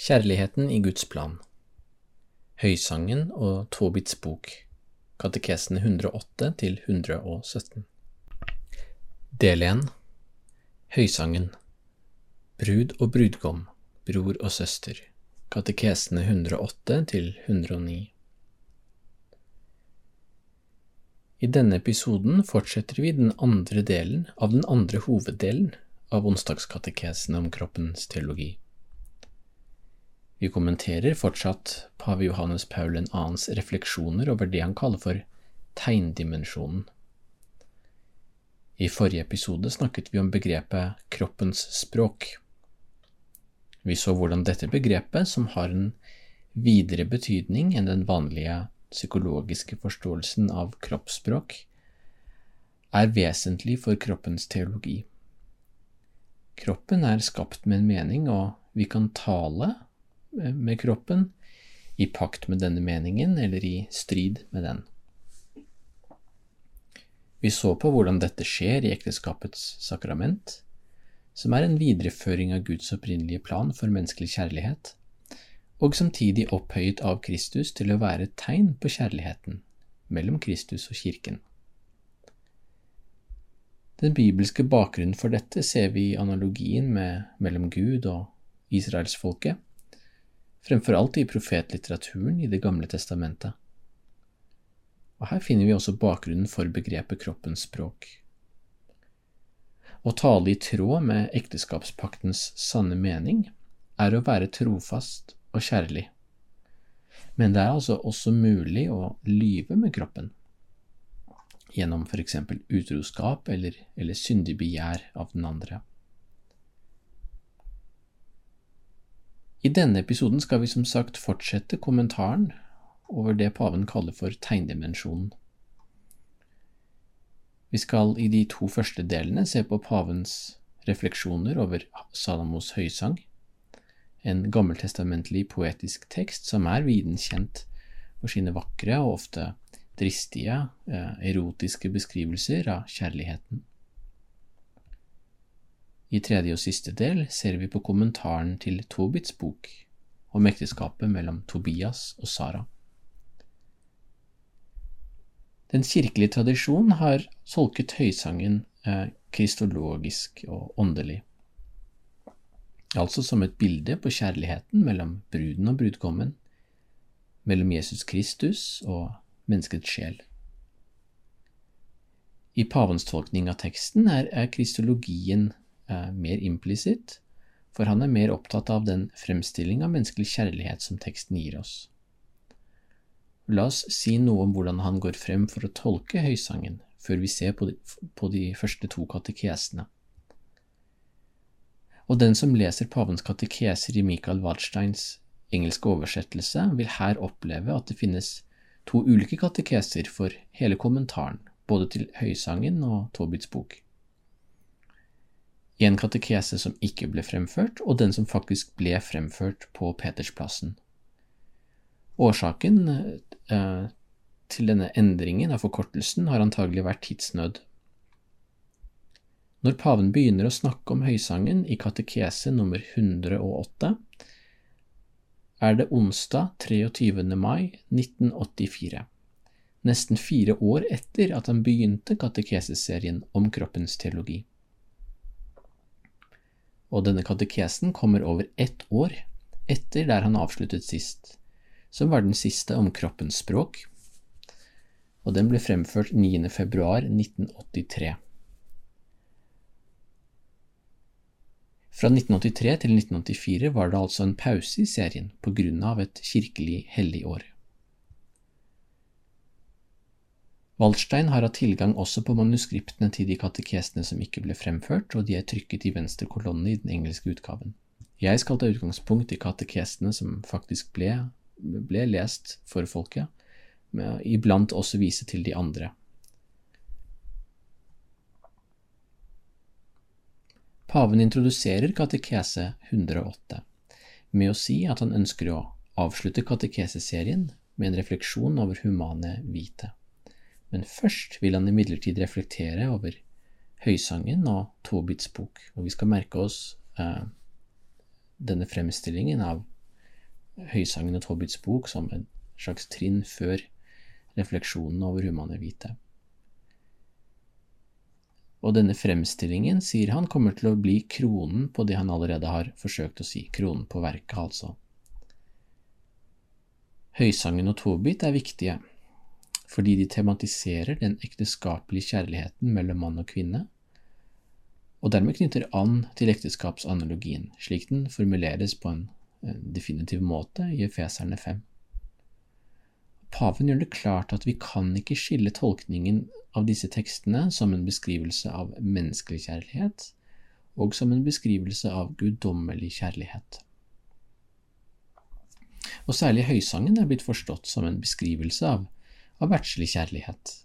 Kjærligheten i Guds plan. Høysangen og Tobits bok. Katekesene 108 til 117 Del 1 Høysangen. Brud og brudgom, bror og søster. Katekesene 108 til 109 I denne episoden fortsetter vi den andre delen av den andre hoveddelen av onsdagskatekesene om kroppens teologi. Vi kommenterer fortsatt pave Johannes Paul 2.s refleksjoner over det han kaller for tegndimensjonen. I forrige episode snakket vi om begrepet kroppens språk. Vi så hvordan dette begrepet, som har en videre betydning enn den vanlige psykologiske forståelsen av kroppsspråk, er vesentlig for kroppens teologi. Kroppen er skapt med en mening, og vi kan tale med kroppen i pakt med denne meningen eller i strid med den. Vi så på hvordan dette skjer i ekteskapets sakrament, som er en videreføring av Guds opprinnelige plan for menneskelig kjærlighet, og samtidig opphøyet av Kristus til å være et tegn på kjærligheten mellom Kristus og kirken. Den bibelske bakgrunnen for dette ser vi i analogien med, mellom Gud og israelsfolket, fremfor alt i profetlitteraturen i Det gamle testamentet. Og her finner vi også bakgrunnen for begrepet kroppens språk. Å tale i tråd med ekteskapspaktens sanne mening er å være trofast og kjærlig, men det er altså også mulig å lyve med kroppen gjennom eksempel utroskap eller, eller syndig begjær av den andre. I denne episoden skal vi som sagt fortsette kommentaren over det paven kaller for tegndimensjonen. Vi skal i de to første delene se på pavens refleksjoner over Salamos høysang, en gammeltestamentlig poetisk tekst som er viden kjent for sine vakre og ofte dristige, eh, erotiske beskrivelser av kjærligheten. I tredje og siste del ser vi på kommentaren til Tobits bok om ekteskapet mellom Tobias og Sara. Den kirkelige tradisjonen har tolket høysangen eh, kristologisk og åndelig, altså som et bilde på kjærligheten mellom bruden og brudgommen, mellom Jesus Kristus og menneskets sjel. I pavens tolkning av teksten er, er kristologien mer implisitt, for han er mer opptatt av den fremstilling av menneskelig kjærlighet som teksten gir oss. La oss si noe om hvordan han går frem for å tolke høysangen, før vi ser på de, på de første to katekesene. Og den som leser pavens katekeser i Michael Waldsteins engelske oversettelse, vil her oppleve at det finnes to ulike katekeser for hele kommentaren, både til Høysangen og Tobits bok. En katekese som ikke ble fremført, og den som faktisk ble fremført på Petersplassen. Årsaken eh, til denne endringen av forkortelsen har antagelig vært tidsnød. Når paven begynner å snakke om høysangen i katekese nummer 108, er det onsdag 23. mai 1984, nesten fire år etter at han begynte katekeseserien om kroppens teologi. Og denne katekesen kommer over ett år etter der han avsluttet sist, som var den siste om kroppens språk, og den ble fremført 9. februar 1983. Fra 1983 til 1984 var det altså en pause i serien på grunn av et kirkelig helligår. Waldstein har hatt tilgang også på manuskriptene til de katekesene som ikke ble fremført, og de er trykket i venstre kolonne i den engelske utgaven. Jeg skal ta utgangspunkt i katekesene som faktisk ble ble lest for folket, men iblant også vise til de andre. Paven introduserer katekese 108 med å si at han ønsker å avslutte katekeseserien med en refleksjon over humane vite. Men først vil han imidlertid reflektere over Høysangen og Tobits bok, og vi skal merke oss eh, denne fremstillingen av Høysangen og Tobits bok som en slags trinn før refleksjonen over humane vite. Og denne fremstillingen, sier han, kommer til å bli kronen på det han allerede har forsøkt å si, kronen på verket, altså. Høysangen og Tobit er viktige, fordi de tematiserer den ekteskapelige kjærligheten mellom mann og kvinne, og dermed knytter an til ekteskapsanalogien, slik den formuleres på en, definitiv måte i Efeserne 5. Paven gjør det klart at vi kan ikke skille tolkningen av disse tekstene som en beskrivelse av menneskelig kjærlighet, og som en beskrivelse av guddommelig kjærlighet. Og særlig høysangen er blitt forstått som en beskrivelse av av verdslig kjærlighet.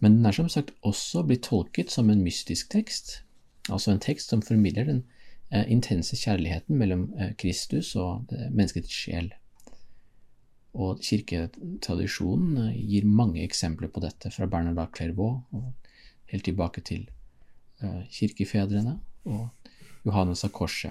Men den er som sagt også blitt tolket som en mystisk tekst, altså en tekst som formidler den eh, intense kjærligheten mellom eh, Kristus og menneskets sjel. Og kirketradisjonen eh, gir mange eksempler på dette, fra Bernard Clairvaux og helt tilbake til kirkefedrene og Johannes av Korset.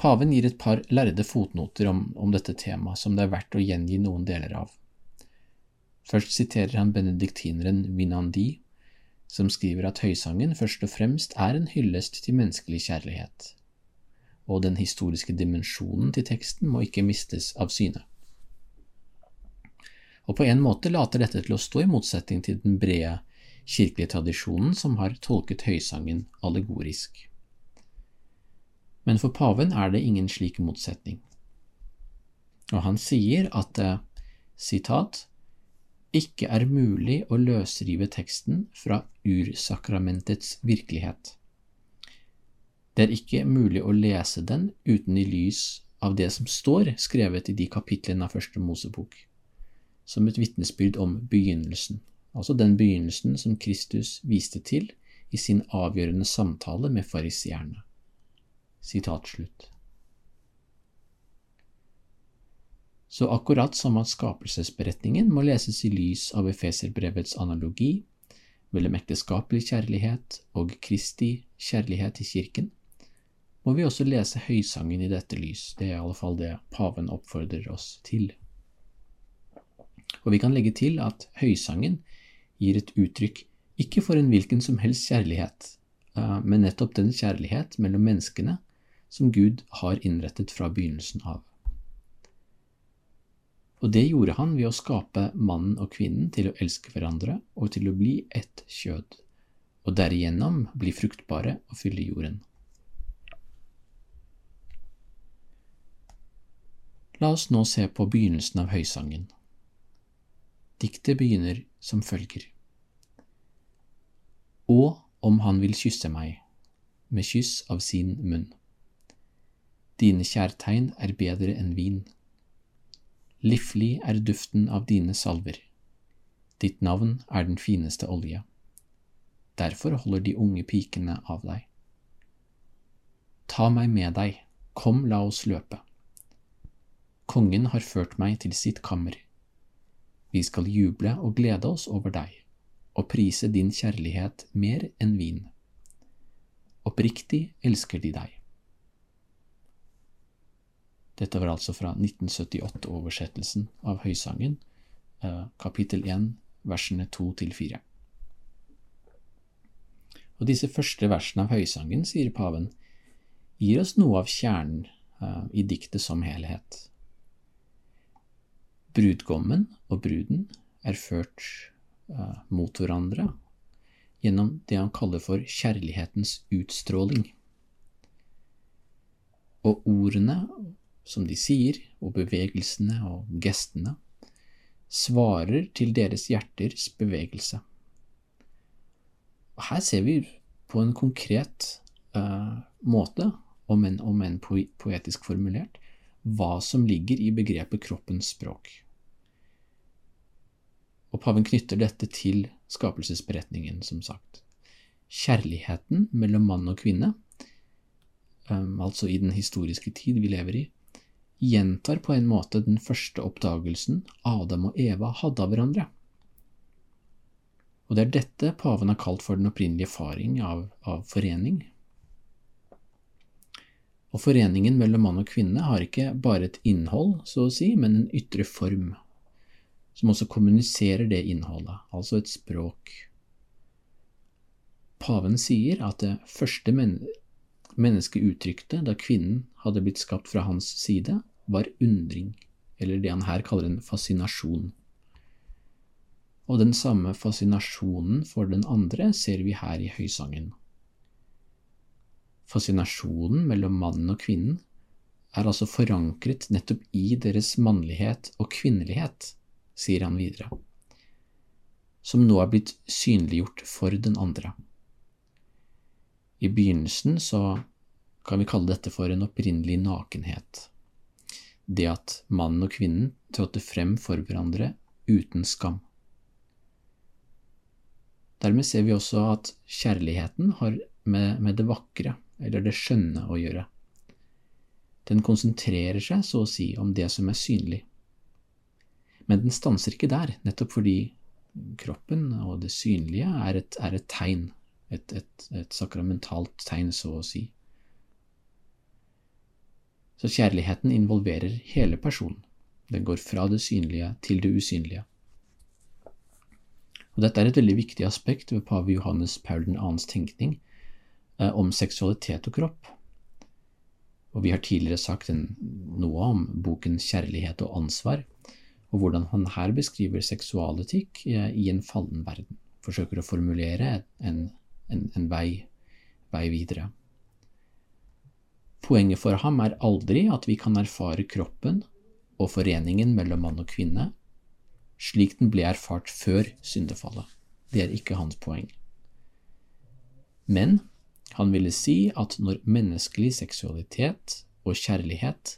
Paven gir et par lærde fotnoter om, om dette temaet som det er verdt å gjengi noen deler av. Først siterer han benediktineren Vinandi, som skriver at høysangen først og fremst er en hyllest til menneskelig kjærlighet, og den historiske dimensjonen til teksten må ikke mistes av syne. Og på en måte later dette til å stå i motsetning til den brede kirkelige tradisjonen som har tolket høysangen allegorisk men for paven er det ingen slik motsetning. Og han sier at det, sitat, ikke er mulig å løsrive teksten fra ursakramentets virkelighet. Det er ikke mulig å lese den uten i lys av det som står skrevet i de kapitlene av Første Mosebok, som et vitnesbyrd om begynnelsen, altså den begynnelsen som Kristus viste til i sin avgjørende samtale med fariseerne. Så akkurat som at skapelsesberetningen må leses i lys av Efeserbrevets analogi mellom ekteskapelig kjærlighet og Kristi kjærlighet i kirken, må vi også lese høysangen i dette lys, det er i alle fall det paven oppfordrer oss til. Og vi kan legge til at høysangen gir et uttrykk ikke for en hvilken som helst kjærlighet, eh, men nettopp den kjærlighet mellom menneskene som Gud har innrettet fra begynnelsen av. Og det gjorde han ved å skape mannen og kvinnen til å elske hverandre og til å bli ett kjød, og derigjennom bli fruktbare og fylle jorden. La oss nå se på begynnelsen av høysangen. Diktet begynner som følger. Og om han vil kysse meg, med kyss av sin munn. Dine kjærtegn er bedre enn vin. Liflig er duften av dine salver. Ditt navn er den fineste olje. Derfor holder de unge pikene av deg. Ta meg med deg, kom la oss løpe. Kongen har ført meg til sitt kammer. Vi skal juble og glede oss over deg, og prise din kjærlighet mer enn vin. Oppriktig elsker de deg. Dette var altså fra 1978-oversettelsen av Høysangen, eh, kapittel 1, versene 2–4. Og disse første versene av Høysangen, sier paven, gir oss noe av kjernen eh, i diktet som helhet. Brudgommen og bruden er ført uh, mot hverandre gjennom det han kaller for kjærlighetens utstråling. Og ordene som de sier, og bevegelsene og gestene, svarer til deres hjerters bevegelse. Og her ser vi på en konkret uh, måte om enn en poetisk formulert, hva som ligger i begrepet kroppens språk. Og paven knytter dette til skapelsesberetningen, som sagt. Kjærligheten mellom mann og kvinne, um, altså i den historiske tid vi lever i, gjentar på en måte den første oppdagelsen Adam og Eva hadde av hverandre. Og det er dette paven har kalt for den opprinnelige erfaring av, av forening. Og foreningen mellom mann og kvinne har ikke bare et innhold, så å si, men en ytre form, som også kommuniserer det innholdet, altså et språk. Paven sier at det første men mennesket uttrykte da kvinnen hadde blitt skapt fra hans side, var undring, eller det han her kaller en fascinasjon. Og den samme fascinasjonen for den andre ser vi her i høysangen. Fascinasjonen mellom mannen og kvinnen er altså forankret nettopp i deres mannlighet og kvinnelighet, sier han videre, som nå er blitt synliggjort for den andre. I begynnelsen så kan vi kalle dette for en opprinnelig nakenhet det at mannen og kvinnen trådte frem for hverandre uten skam. Dermed ser vi også at kjærligheten har med, med, det vakre, eller det skjønne, å gjøre. Den konsentrerer seg, så å si, om det som er synlig. Men den stanser ikke der, nettopp fordi kroppen og det synlige er et, er et tegn, et, et, et sakramentalt tegn, så å si. Så kjærligheten involverer hele personen. Den går fra det synlige til det usynlige. Og Dette er et veldig viktig aspekt ved pave Johannes Paul 2.s tenkning eh, om seksualitet og kropp. Og Vi har tidligere sagt en, noe om boken Kjærlighet og ansvar, og hvordan han her beskriver seksualetikk eh, i en fallen verden. Forsøker å formulere en, en, en vei, vei videre. Poenget for ham er aldri at vi kan erfare kroppen og foreningen mellom mann og kvinne slik den ble erfart før syndefallet. Det er ikke hans poeng. Men han ville si at når menneskelig seksualitet og kjærlighet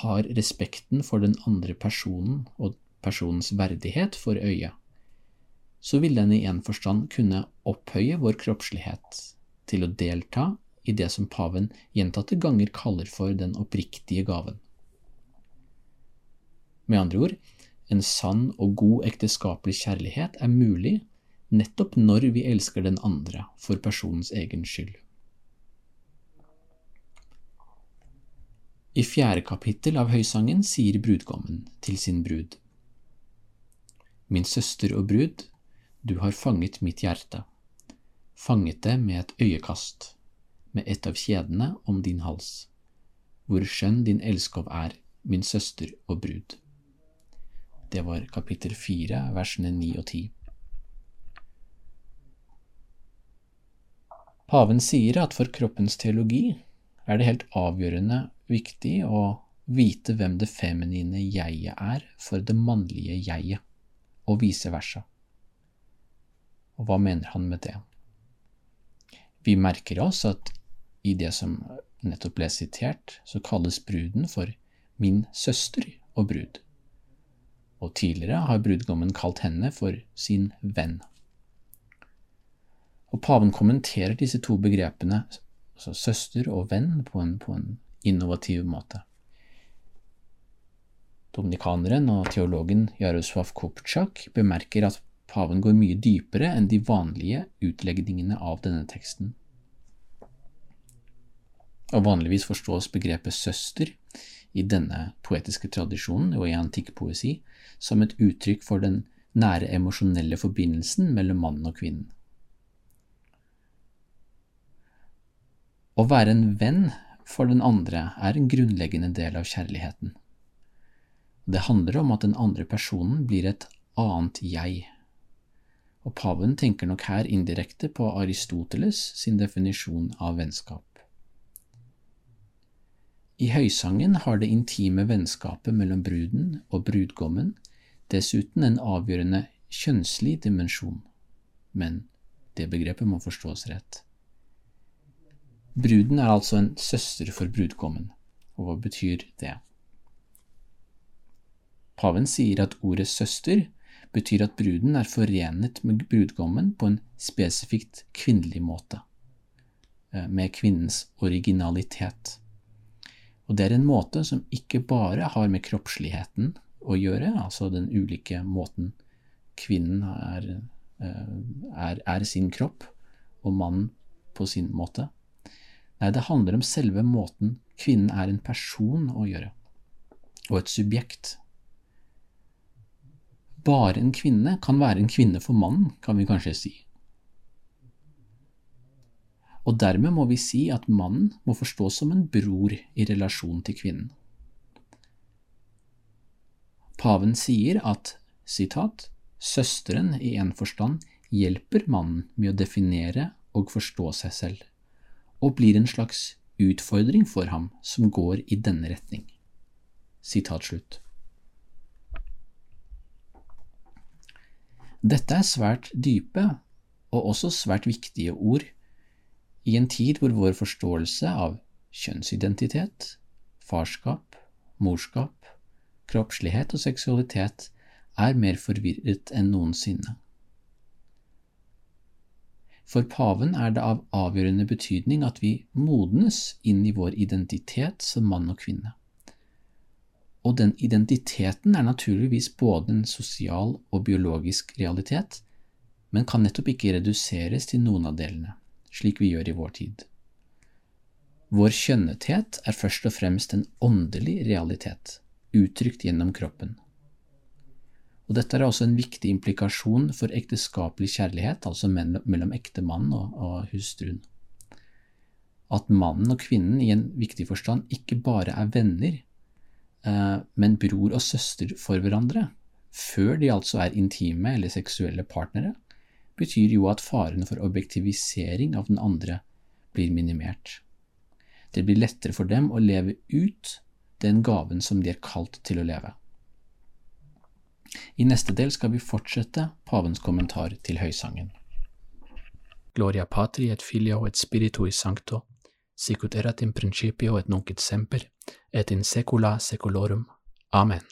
har respekten for den andre personen og personens verdighet for øye, så vil den i en forstand kunne opphøye vår kroppslighet til å delta i det som paven gjentatte ganger kaller for den oppriktige gaven. Med andre ord, en sann og god ekteskapelig kjærlighet er mulig nettopp når vi elsker den andre for personens egen skyld. I fjerde kapittel av Høysangen sier brudgommen til sin brud, Min søster og brud, du har fanget mitt hjerte, fanget det med et øyekast med et av kjedene om din hals, hvor skjønn din elskov er, min søster og brud. Det var kapittel fire, versene ni og ti. Paven sier at for kroppens teologi er det helt avgjørende viktig å vite hvem det feminine jeget er for det mannlige jeget, og vice versa. Og hva mener han med det? Vi merker oss at i det som nettopp ble sitert, så kalles bruden for min søster og brud, og tidligere har brudgommen kalt henne for sin venn. Og paven kommenterer disse to begrepene, altså søster og venn, på en, på en innovativ måte. Dominikaneren og teologen Jaroslav Kopczak bemerker at paven går mye dypere enn de vanlige utlegningene av denne teksten og vanligvis forstås begrepet søster i denne poetiske tradisjonen og i antikk poesi som et uttrykk for den nære emosjonelle forbindelsen mellom mannen og kvinnen. Å være en venn for den andre er en grunnleggende del av kjærligheten. Det handler om at den andre personen blir et annet jeg. Og paven tenker nok her indirekte på Aristoteles sin definisjon av vennskap. I høysangen har det intime vennskapet mellom bruden og brudgommen dessuten en avgjørende kjønnslig dimensjon, men det begrepet må forstås rett. Bruden er altså en søster for brudgommen. Og hva betyr det? Paven sier at ordet søster betyr at bruden er forenet med brudgommen på en spesifikt kvinnelig måte, eh, med kvinnens originalitet. Og det er en måte som ikke bare har med kroppsligheten å gjøre, altså den ulike måten kvinnen er, eh, er, er sin kropp, og mannen på sin måte. Nei, det handler om selve måten kvinnen er en person å gjøre, og et subjekt bare en kvinne kan være en kvinne for mannen, kan vi kanskje si. Og dermed må vi si at mannen må forstås som en bror i relasjon til kvinnen. Paven sier at citat, søsteren i en forstand hjelper mannen med å definere og forstå seg selv, og blir en slags utfordring for ham som går i denne retning. Sitat slutt. Dette er svært dype og også svært viktige ord i en tid hvor vår forståelse av kjønnsidentitet, farskap, morskap, kroppslighet og seksualitet er mer forvirret enn noensinne. For paven er det av avgjørende betydning at vi modnes inn i vår identitet som mann og kvinne. Og den identiteten er naturligvis både en sosial og biologisk realitet, men kan nettopp ikke reduseres til noen av delene, slik vi gjør i vår tid. Vår kjønnethet er først og fremst en åndelig realitet, uttrykt gjennom kroppen. Og dette er også en viktig implikasjon for ekteskapelig kjærlighet, altså mellom ektemannen og, og hustruen. At mannen og kvinnen i en viktig forstand ikke bare er venner, Eh, men bror og søster for hverandre, før de altså er intime eller seksuelle partnere, betyr jo at faren for objektivisering av den andre blir minimert. Det blir lettere for dem å leve ut den gaven som de er kalt til å leve. I neste del skal vi fortsette pavens kommentar til høysangen. Gloria patri et filio et spiritu i sancto, sicut erat in principio et nunc et semper, et in secula secolorum. Amen.